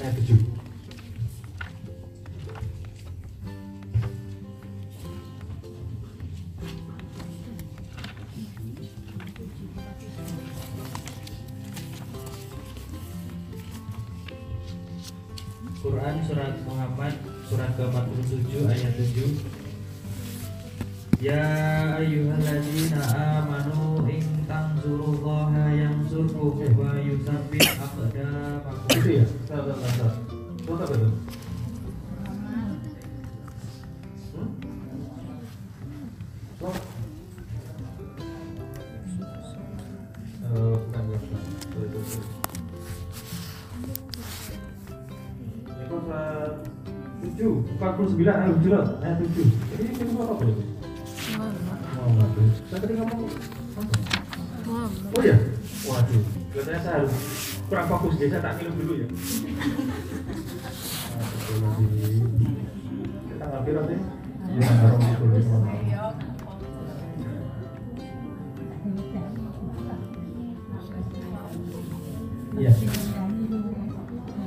saya kejut Quran surat Muhammad surat ke-47 ayat 7 Ya ayyuhalladzina amanu in tanzurullaha yansurkum wa yusabbih aqdamakum.
Sorry, sorry. Itu surat 7, 49 ayat 7 lah, ayat 7. Ini itu apa itu? Muhammad. Saya tadi ngomong kurang fokus deh, saya tak minum dulu ya. Kita ngambil nanti. Iya.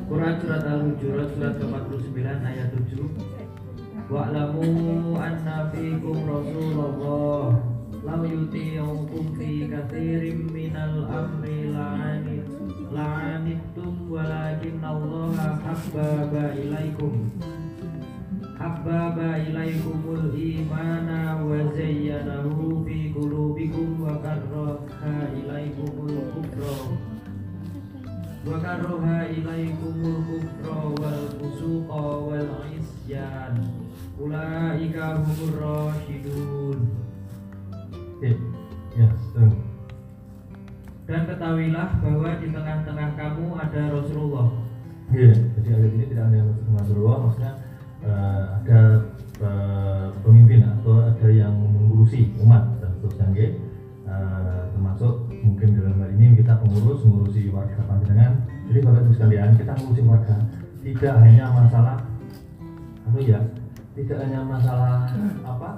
Quran surat Al-Hujurat surat ke-49 ayat 7 Wa'lamu anna fikum Rasulullah Lau yuti'ukum fi kathirim minal amri la'anit La'anittum walakin Allah habbaba ilaikum Habbaba ilaikumul imana wa zayyanahu fi qulubikum wa karraha ilaikumul kufra wa karraha ilaikumul kufra wal fusuqa wal isyan ulaika humur rasyidun
Oke. Ya, betul.
Dan ketahuilah bahwa di tengah-tengah kamu ada Rasulullah
Iya, jadi ayat ini tidak untuk Rasulullah, maksudnya eh, ada eh, pemimpin atau ada yang mengurusi umat dan seterusnya. Eh, termasuk mungkin dalam hal ini kita pengurus mengurusi warga panjenengan. Jadi bapak ibu sekalian kita mengurusi warga tidak hanya masalah apa ya, tidak hanya masalah apa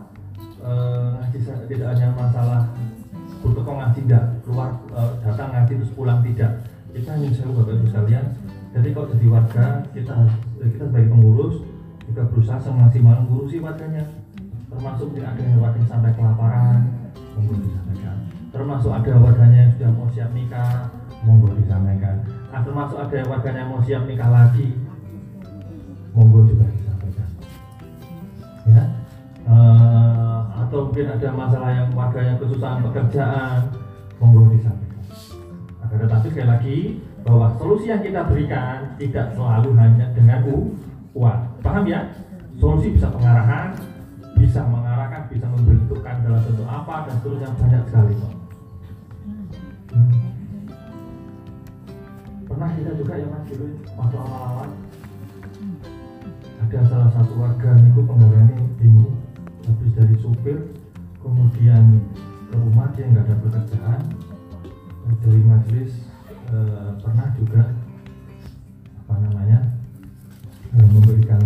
sa- tidak hanya masalah untuk ngaji tidak keluar eh, datang ngaji terus pulang tidak? Kita hanya saya bapak ibu sekalian. Jadi kalau jadi warga kita harus eh, kita sebagai pengurus juga berusaha semaksimal mengurusi warganya. Termasuk tidak ada yang warga sampai kelaparan monggo disampaikan. Termasuk ada warganya yang sudah mau siap nikah monggo disampaikan. Nah, termasuk ada warganya yang mau siap nikah lagi monggo juga disampaikan. Ya? Atau mungkin ada masalah yang warganya kesusahan pekerjaan. Monggo disampaikan. Akan tetapi sekali lagi bahwa solusi yang kita berikan tidak selalu hanya dengan uang. Paham ya? Solusi bisa pengarahan bisa mengarahkan bisa membentukkan dalam bentuk apa dan seterusnya banyak sekali kok. Hmm. pernah kita juga ya mas dulu waktu awal-awal? Ada salah satu warga niku penggaweane bingung habis dari supir kemudian ke rumah dia nggak ada pekerjaan dari majelis eh, pernah juga apa namanya eh, memberikan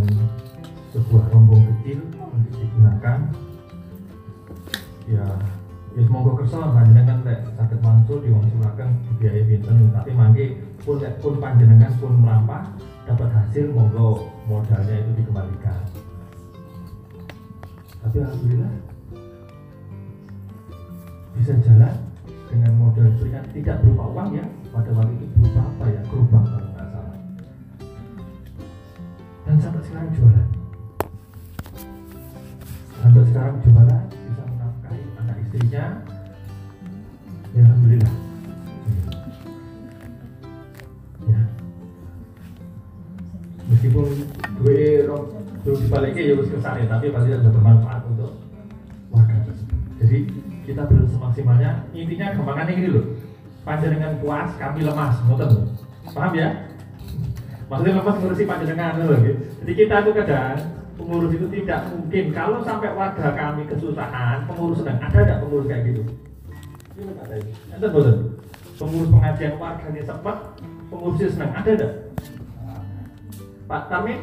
sebuah rombong kecil untuk digunakan. Ya ya semoga kersa panjenengan lek sakit mansul diwangsulaken biaya pinten. Tapi mangke pun lek pun panjenengan pun melampah dapat hasil monggo modalnya itu dikembalikan. Tapi alhamdulillah bisa jalan dengan modal berikan tidak berupa uang ya. Pada waktu itu berupa apa ya? Gerobak kalau nggak salah. Dan sampai sekarang jualan. Sampai sekarang jualan bisa menafkahi anak istrinya. Ya alhamdulillah. Ya. Meskipun gue belum dibaliknya ya harus ke sana tapi pasti ada bermanfaat untuk warga. Jadi kita berusaha semaksimalnya. Intinya gampangannya gini loh panjenengan puas kami lemas ngoten. Paham ya? Maksudnya lemas ngurusi panjenengan loh gitu. jadi kita tuh kadang pengurus itu tidak mungkin. Kalau sampai warga kami kesusahan pengurus sedang ada nggak pengurus kayak gitu? Ada bosan pengurus pengajian warganya sempat pengurusnya senang ada nggak? Pak Tarmin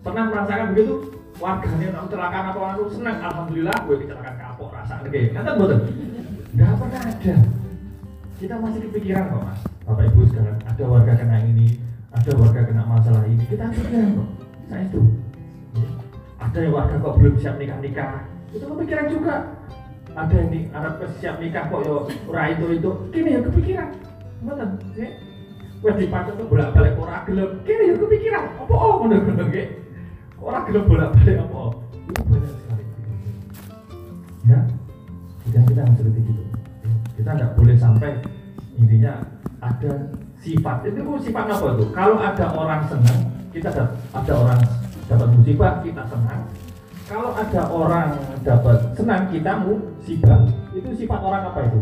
pernah merasakan begitu warganya nak kecelakaan apa anu senang alhamdulillah gue kecelakaan kapok rasa kayak kata boten nggak pernah ada. Kita masih kepikiran kok mas. Bapak ibu sekarang ada warga kena ini ada warga kena masalah ini kita kepikiran kok. Saya itu Ya. ada yang warga kok belum siap nikah nikah itu kepikiran juga. Ada yang nih anak siap nikah kok yo ora itu itu gini ya kepikiran. Betul ya. Wes dipacu tuh bolak balik ora gelem. Kene ya kepikiran. Apa oh ngono ngono nggih ora gelem bolak balik apa? Itu banyak sekali. Ya dan kita harus seperti gitu kita nggak boleh sampai intinya ada sifat. Itu sifat apa itu kalau ada orang senang kita ada, ada orang dapat musibah kita senang. Kalau ada orang dapat senang kita musibah. Itu sifat orang apa itu?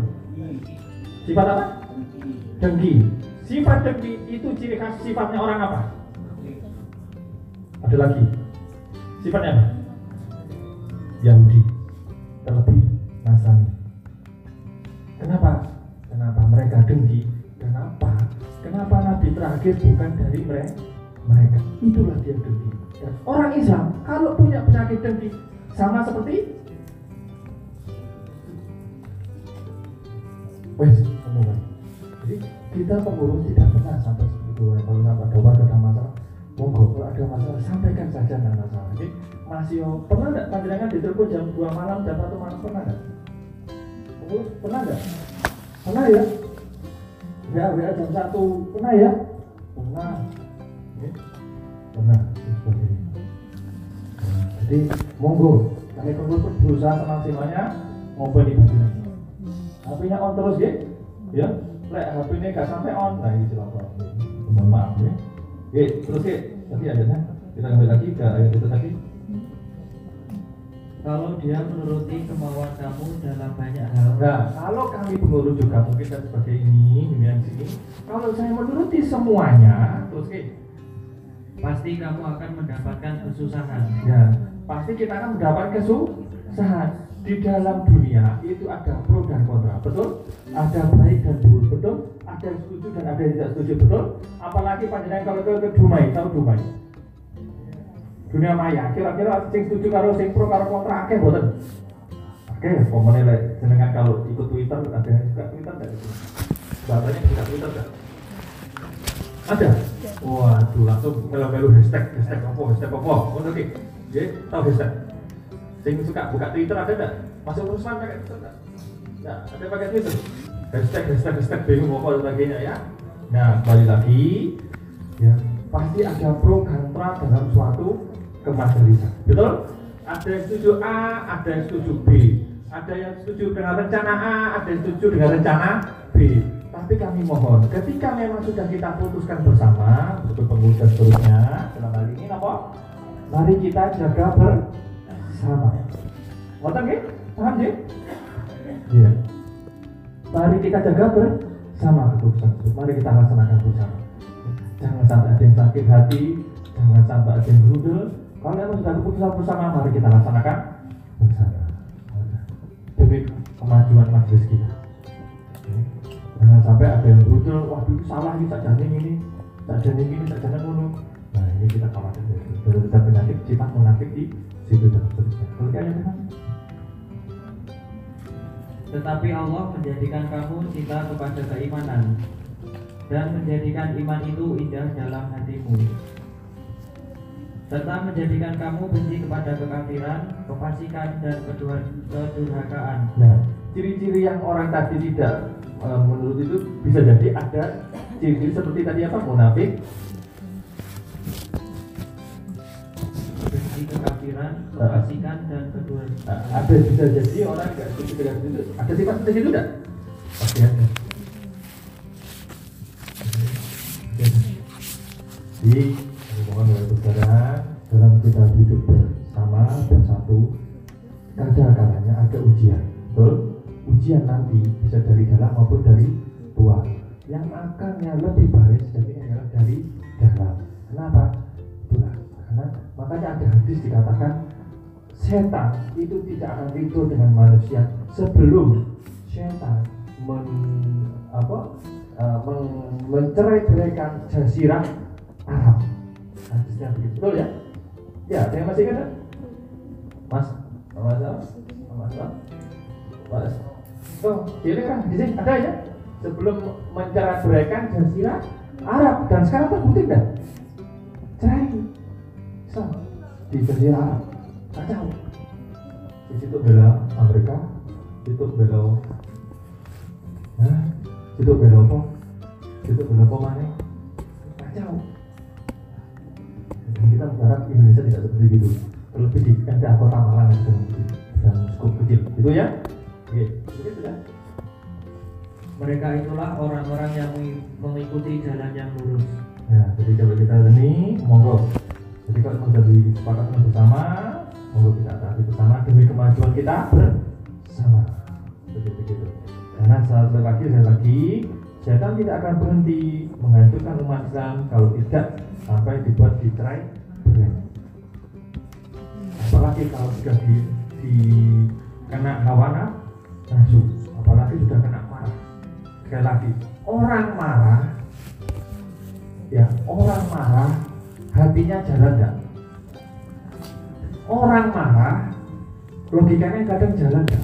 Sifat apa? Dengki. Sifat dengki itu ciri khas sifatnya orang apa? Ada lagi sifatnya apa? Yahudi. Terlebih Nasrani. Kenapa? Kenapa mereka dengki? Kenapa? Kenapa Nabi terakhir bukan dari mereka mereka? Itulah dia dengki. Dan orang Islam kalau punya penyakit dengki sama seperti wes omongan jadi kita pengurus tidak pernah sampai seperti itu. Kalau sampai ada warga ada monggo kalau ada masalah sampaikan saja nggak masalah jadi masih pernah nggak panjangan ditelepon jam 2 malam jam 1 malam pernah nggak? Pernah nggak? Pernah ya? WA WA jam 1 pernah ya? Pernah. Oke. pernah Nah, jadi monggo. Kami pengurus berusaha semaksimalnya ngobrol di panjenengan. HP-nya on terus ya ya? Lek HP ini gak sampai on nah ini celaka mohon maaf ya ya terus ya tadi ayatnya kita kembali lagi ke ayat itu tadi.
Kalau dia menuruti kemauan kamu dalam banyak hal,
nah kalau kami pengurus juga mungkin kan sebagai ini dengan sini kalau saya menuruti semuanya terus ya
pasti kamu akan mendapatkan kesusahan.
ya pasti kita akan mendapat kesusahan. Di dalam dunia itu ada pro dan kontra betul? Ada baik dan buruk betul ada yang setuju dan ada yang tidak setuju betul? Apalagi panjenengan kalau ke, ke Dumai tahu Dumai. Dunia maya kira-kira sing setuju karo sing pro karo kontra akeh boten oke pokoknya lek jenengan kalau ikut Twitter ada yang suka Twitter enggak bapaknya suka Twitter enggak ada? Waduh langsung melu-melu hashtag hashtag apa hashtag apa? Ngono ki ya tahu hashtag? Sing suka buka Twitter ada enggak masuk urusan pakai Twitter enggak Nah, ada pakai Twitter hashtag hashtag hashtag bingung apa dan sebagainya ya. Nah balik lagi ya pasti ada pro kontra dalam suatu kemajelisan betul? Ada yang setuju A ada yang setuju B. Ada yang setuju dengan rencana A ada yang setuju dengan rencana B. Tapi kami mohon ketika memang sudah kita putuskan bersama untuk pengurus dan seterusnya dalam hal ini apa? Mari kita jaga bersama. Ngoten nggih? Paham nggih? Iya. Mari kita jaga bersama keputusan tersebut. Mari kita laksanakan bersama. Jangan sampai ada yang sakit hati, jangan sampai ada yang berudel. Kalau memang sudah keputusan bersama, mari kita laksanakan bersama. Demi kemajuan majelis kita. Jangan sampai ada yang berudel, waduh salah ini tak jalan ini, tak jalan ini, tak jalan dulu. Nah ini kita khawatir. Baru kita penyakit, sifat munafik di situ dan. Kalau gitu kan?
Tetapi Allah menjadikan kamu cinta kepada keimanan dan menjadikan iman itu indah dalam hatimu serta menjadikan kamu benci kepada kekafiran, kefasikan dan kedurhakaan.
Nah, ciri-ciri yang orang tadi tidak e, menurut itu bisa jadi ada ciri-ciri seperti tadi apa munafik,
benci kekafiran, kefasikan dan kedua
Nah, ada bisa jadi orang nggak setuju dengan itu. Ada sifat seperti itu enggak? Pasti ada. Jadi, oleh saudara dalam kita hidup bersama bersatu, kadang-kadangnya ada ujian, betul? Ujian nanti bisa dari dalam maupun dari luar. Yang akan yang lebih baik sejatinya adalah dari dalam. Kenapa? Makanya ada hadis dikatakan setan itu tidak akan ridho dengan manusia sebelum setan men, apa, uh, men, mencerai-beraikan jazirah Arab. Hadisnya begitu, betul ya? Ya, ada yang masih tak? Mas, Mas, Mas, Mas, Mas. Oh, ini kan di sini ada ya? Sebelum mencerai-beraikan jazirah Arab dan sekarang terbukti enggak? So, di Arab kacau di situ bela Amerika situ bela di situ bela apa? Situ bela apa mana? Kacau dan kita berharap Indonesia tidak seperti itu. Terlebih di ada kota Malang yang sedang dan cukup kecil. Gitu ya? Oke itu sudah
Mereka itulah orang-orang yang mengi- mengikuti jalan yang lurus.
Nah, jadi kalau kita ini monggo. Jadi kalau sudah disepakati bersama, monggo kita taati bersama demi kemajuan kita bersama. Seperti begitu. Karena sekali lagi, saya lagi, setan tidak akan berhenti menghancurkan umat Islam kalau tidak sampai dibuat di try Apalagi kalau sudah di, di kena hawa nafsu, apalagi sudah kena marah. Sekali lagi, orang marah ya orang marah hatinya jalan enggak orang marah logikanya kadang jalan enggak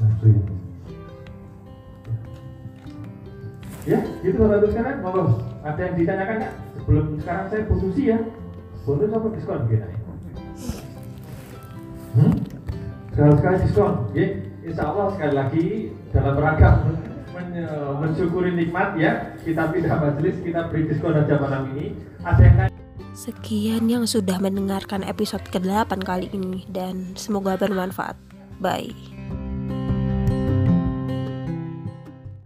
nafsu ya. Gitu bapak ibu sekalian monggo. Ada yang ditanyakan nggak? Sebelum sekarang saya posisi ya. Bonus apa diskon aja hmm? sekali sekali diskon. Ya insya Allah sekali lagi dalam men- mensyukuri nikmat ya kita pindah majelis kita beri diskon aja malam ini ada yang
Sekian yang sudah mendengarkan episode ke-8 kali ini dan semoga bermanfaat. Bye.